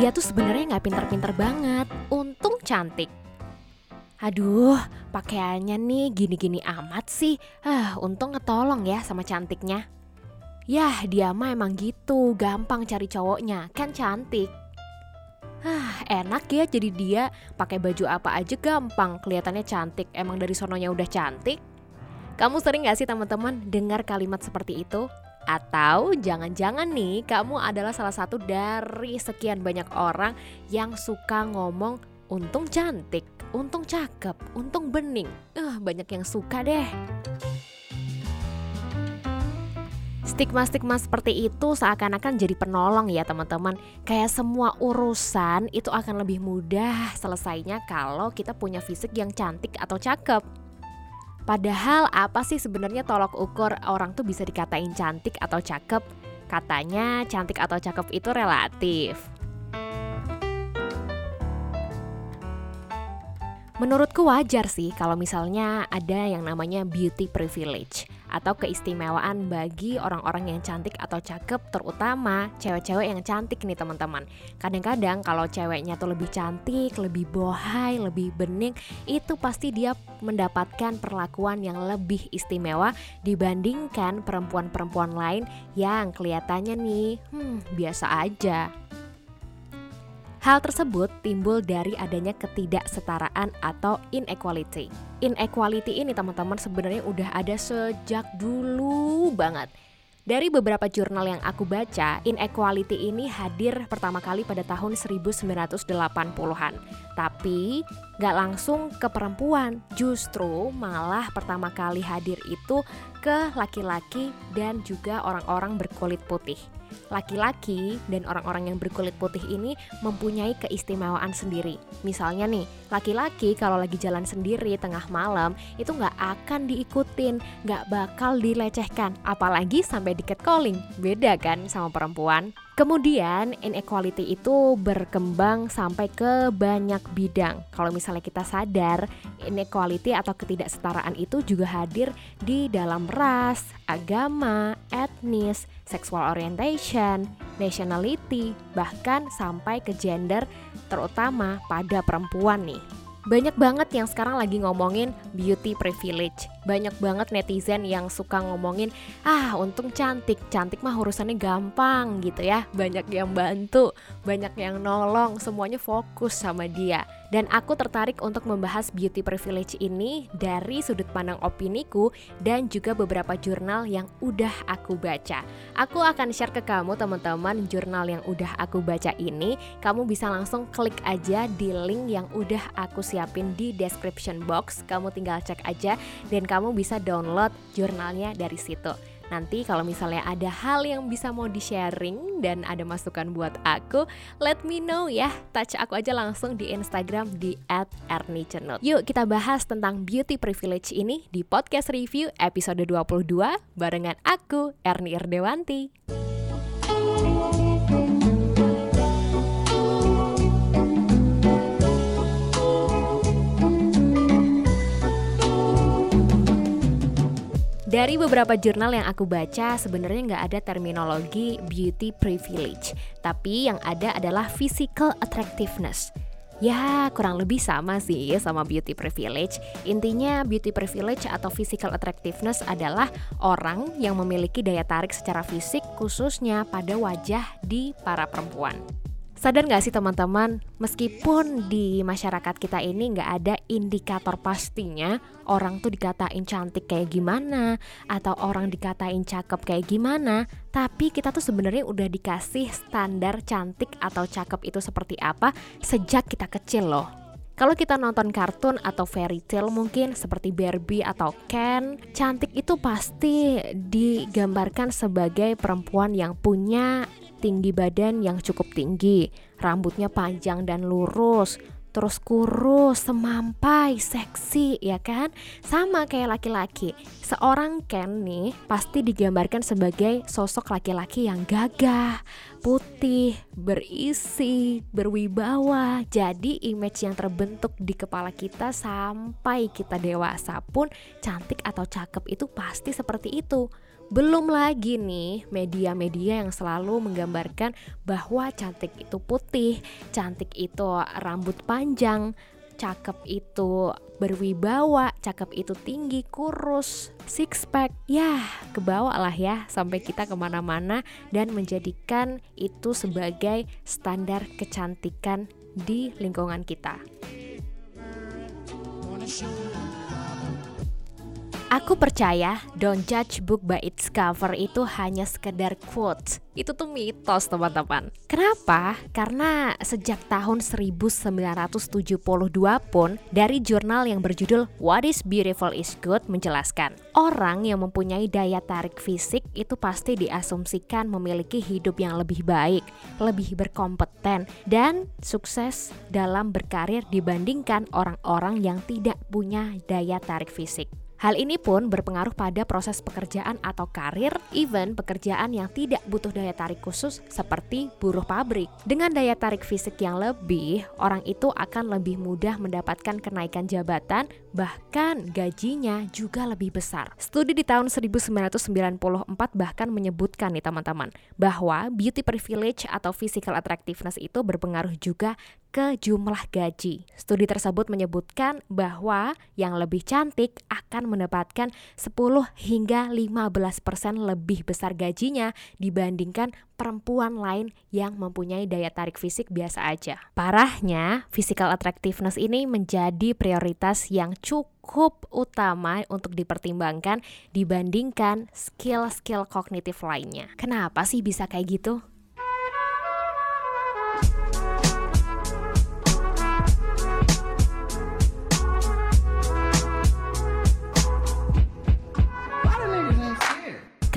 Dia tuh sebenarnya nggak pinter-pinter banget, untung cantik. Aduh, pakaiannya nih gini-gini amat sih. Ah, untung ngetolong ya sama cantiknya. Yah, dia mah emang gitu, gampang cari cowoknya, kan cantik. Ah, enak ya jadi dia pakai baju apa aja gampang, kelihatannya cantik. Emang dari sononya udah cantik. Kamu sering gak sih teman-teman dengar kalimat seperti itu? Atau jangan-jangan nih kamu adalah salah satu dari sekian banyak orang yang suka ngomong untung cantik, untung cakep, untung bening. Uh, banyak yang suka deh. Stigma-stigma seperti itu seakan-akan jadi penolong ya teman-teman Kayak semua urusan itu akan lebih mudah selesainya kalau kita punya fisik yang cantik atau cakep Padahal apa sih sebenarnya tolok ukur orang tuh bisa dikatain cantik atau cakep? Katanya cantik atau cakep itu relatif Menurutku wajar sih kalau misalnya ada yang namanya beauty privilege atau keistimewaan bagi orang-orang yang cantik atau cakep terutama cewek-cewek yang cantik nih teman-teman. Kadang-kadang kalau ceweknya tuh lebih cantik, lebih bohai, lebih bening, itu pasti dia mendapatkan perlakuan yang lebih istimewa dibandingkan perempuan-perempuan lain yang kelihatannya nih hmm biasa aja. Hal tersebut timbul dari adanya ketidaksetaraan atau inequality. Inequality ini teman-teman sebenarnya udah ada sejak dulu banget. Dari beberapa jurnal yang aku baca, inequality ini hadir pertama kali pada tahun 1980-an. Tapi gak langsung ke perempuan, justru malah pertama kali hadir itu ke laki-laki dan juga orang-orang berkulit putih laki-laki dan orang-orang yang berkulit putih ini mempunyai keistimewaan sendiri. Misalnya nih, laki-laki kalau lagi jalan sendiri tengah malam itu nggak akan diikutin, nggak bakal dilecehkan, apalagi sampai di catcalling. Beda kan sama perempuan? Kemudian inequality itu berkembang sampai ke banyak bidang. Kalau misalnya kita sadar, inequality atau ketidaksetaraan itu juga hadir di dalam ras, agama, etnis, sexual orientation, nationality, bahkan sampai ke gender terutama pada perempuan nih. Banyak banget yang sekarang lagi ngomongin beauty privilege. Banyak banget netizen yang suka ngomongin, ah untung cantik, cantik mah urusannya gampang gitu ya. Banyak yang bantu, banyak yang nolong, semuanya fokus sama dia. Dan aku tertarik untuk membahas beauty privilege ini dari sudut pandang opiniku dan juga beberapa jurnal yang udah aku baca. Aku akan share ke kamu teman-teman jurnal yang udah aku baca ini. Kamu bisa langsung klik aja di link yang udah aku siapin di description box. Kamu tinggal cek aja dan kamu bisa download jurnalnya dari situ. Nanti kalau misalnya ada hal yang bisa mau di-sharing dan ada masukan buat aku, let me know ya. Touch aku aja langsung di Instagram di @ernicenut. Yuk kita bahas tentang beauty privilege ini di podcast review episode 22 barengan aku Erni Irdewanti. Dari beberapa jurnal yang aku baca, sebenarnya nggak ada terminologi beauty privilege, tapi yang ada adalah physical attractiveness. Ya, kurang lebih sama sih sama beauty privilege. Intinya, beauty privilege atau physical attractiveness adalah orang yang memiliki daya tarik secara fisik, khususnya pada wajah di para perempuan. Sadar gak sih teman-teman, meskipun di masyarakat kita ini gak ada indikator pastinya orang tuh dikatain cantik kayak gimana atau orang dikatain cakep kayak gimana, tapi kita tuh sebenarnya udah dikasih standar cantik atau cakep itu seperti apa sejak kita kecil loh. Kalau kita nonton kartun atau fairy tale mungkin seperti Barbie atau Ken, cantik itu pasti digambarkan sebagai perempuan yang punya tinggi badan yang cukup tinggi, rambutnya panjang dan lurus, terus kurus, semampai, seksi, ya kan? Sama kayak laki-laki. Seorang Ken nih pasti digambarkan sebagai sosok laki-laki yang gagah, putih, berisi, berwibawa. Jadi image yang terbentuk di kepala kita sampai kita dewasa pun cantik atau cakep itu pasti seperti itu Belum lagi nih media-media yang selalu menggambarkan bahwa cantik itu putih, cantik itu rambut panjang, cakep itu berwibawa, cakep itu tinggi, kurus, six pack, ya kebawa lah ya sampai kita ke mana-mana dan menjadikan itu sebagai standar kecantikan di lingkungan kita. Aku percaya don't judge book by its cover itu hanya sekedar quotes. Itu tuh mitos teman-teman. Kenapa? Karena sejak tahun 1972 pun dari jurnal yang berjudul What is Beautiful is Good menjelaskan orang yang mempunyai daya tarik fisik itu pasti diasumsikan memiliki hidup yang lebih baik, lebih berkompeten, dan sukses dalam berkarir dibandingkan orang-orang yang tidak punya daya tarik fisik. Hal ini pun berpengaruh pada proses pekerjaan atau karir, even pekerjaan yang tidak butuh daya tarik khusus seperti buruh pabrik. Dengan daya tarik fisik yang lebih, orang itu akan lebih mudah mendapatkan kenaikan jabatan, bahkan gajinya juga lebih besar. Studi di tahun 1994 bahkan menyebutkan nih teman-teman, bahwa beauty privilege atau physical attractiveness itu berpengaruh juga ke jumlah gaji. Studi tersebut menyebutkan bahwa yang lebih cantik akan mendapatkan 10 hingga 15% lebih besar gajinya dibandingkan perempuan lain yang mempunyai daya tarik fisik biasa aja. Parahnya, physical attractiveness ini menjadi prioritas yang cukup utama untuk dipertimbangkan dibandingkan skill-skill kognitif lainnya. Kenapa sih bisa kayak gitu?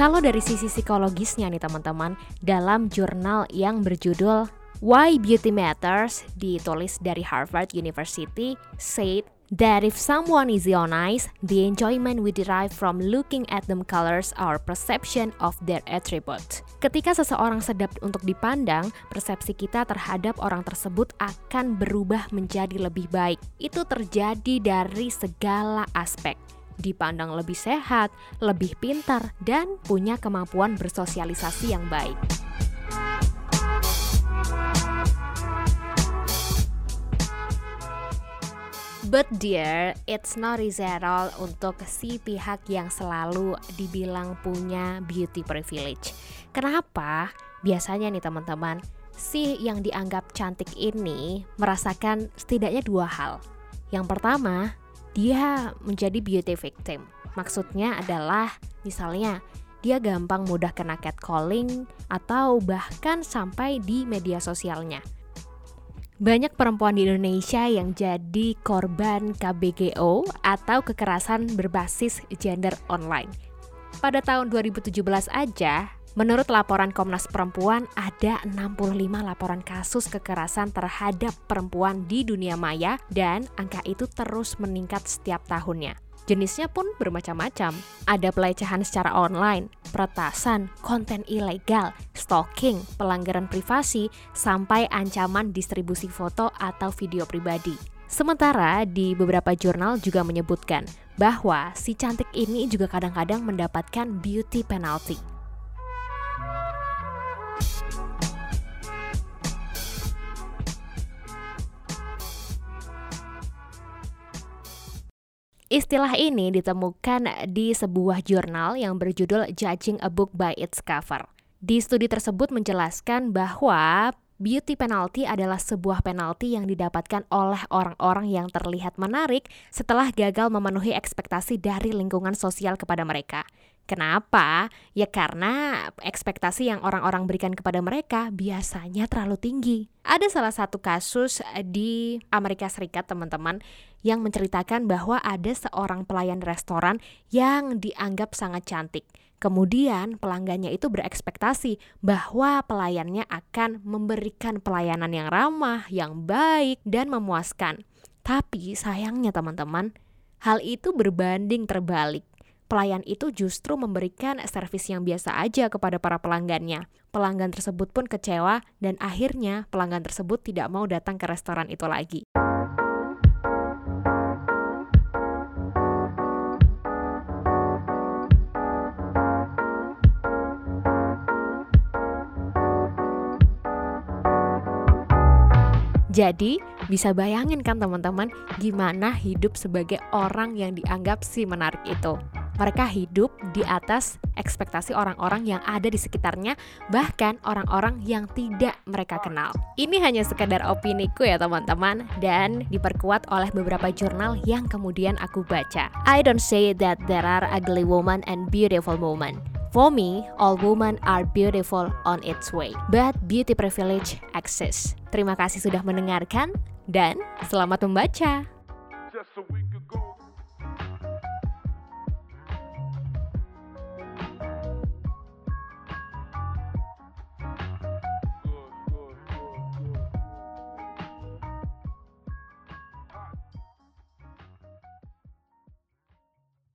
Kalau dari sisi psikologisnya nih teman-teman, dalam jurnal yang berjudul Why Beauty Matters ditulis dari Harvard University said that if someone is ionized, the enjoyment we derive from looking at them colors our perception of their attribute. Ketika seseorang sedap untuk dipandang, persepsi kita terhadap orang tersebut akan berubah menjadi lebih baik. Itu terjadi dari segala aspek dipandang lebih sehat, lebih pintar, dan punya kemampuan bersosialisasi yang baik. But dear, it's not easy at all untuk si pihak yang selalu dibilang punya beauty privilege. Kenapa? Biasanya nih teman-teman, si yang dianggap cantik ini merasakan setidaknya dua hal. Yang pertama, dia menjadi beauty victim. Maksudnya adalah misalnya dia gampang mudah kena catcalling atau bahkan sampai di media sosialnya. Banyak perempuan di Indonesia yang jadi korban KBGO atau kekerasan berbasis gender online. Pada tahun 2017 aja, Menurut laporan Komnas Perempuan, ada 65 laporan kasus kekerasan terhadap perempuan di dunia maya dan angka itu terus meningkat setiap tahunnya. Jenisnya pun bermacam-macam. Ada pelecehan secara online, peretasan, konten ilegal, stalking, pelanggaran privasi, sampai ancaman distribusi foto atau video pribadi. Sementara di beberapa jurnal juga menyebutkan bahwa si cantik ini juga kadang-kadang mendapatkan beauty penalty Istilah ini ditemukan di sebuah jurnal yang berjudul Judging a Book by Its Cover. Di studi tersebut menjelaskan bahwa beauty penalty adalah sebuah penalti yang didapatkan oleh orang-orang yang terlihat menarik setelah gagal memenuhi ekspektasi dari lingkungan sosial kepada mereka. Kenapa? Ya karena ekspektasi yang orang-orang berikan kepada mereka biasanya terlalu tinggi. Ada salah satu kasus di Amerika Serikat, teman-teman, yang menceritakan bahwa ada seorang pelayan restoran yang dianggap sangat cantik. Kemudian pelanggannya itu berekspektasi bahwa pelayannya akan memberikan pelayanan yang ramah, yang baik, dan memuaskan. Tapi sayangnya teman-teman, hal itu berbanding terbalik pelayan itu justru memberikan servis yang biasa aja kepada para pelanggannya. Pelanggan tersebut pun kecewa dan akhirnya pelanggan tersebut tidak mau datang ke restoran itu lagi. Jadi, bisa bayangin kan teman-teman gimana hidup sebagai orang yang dianggap si menarik itu. Mereka hidup di atas ekspektasi orang-orang yang ada di sekitarnya, bahkan orang-orang yang tidak mereka kenal. Ini hanya sekedar opini ku ya teman-teman, dan diperkuat oleh beberapa jurnal yang kemudian aku baca. I don't say that there are ugly women and beautiful women. For me, all women are beautiful on its way, but beauty privilege exists. Terima kasih sudah mendengarkan, dan selamat membaca.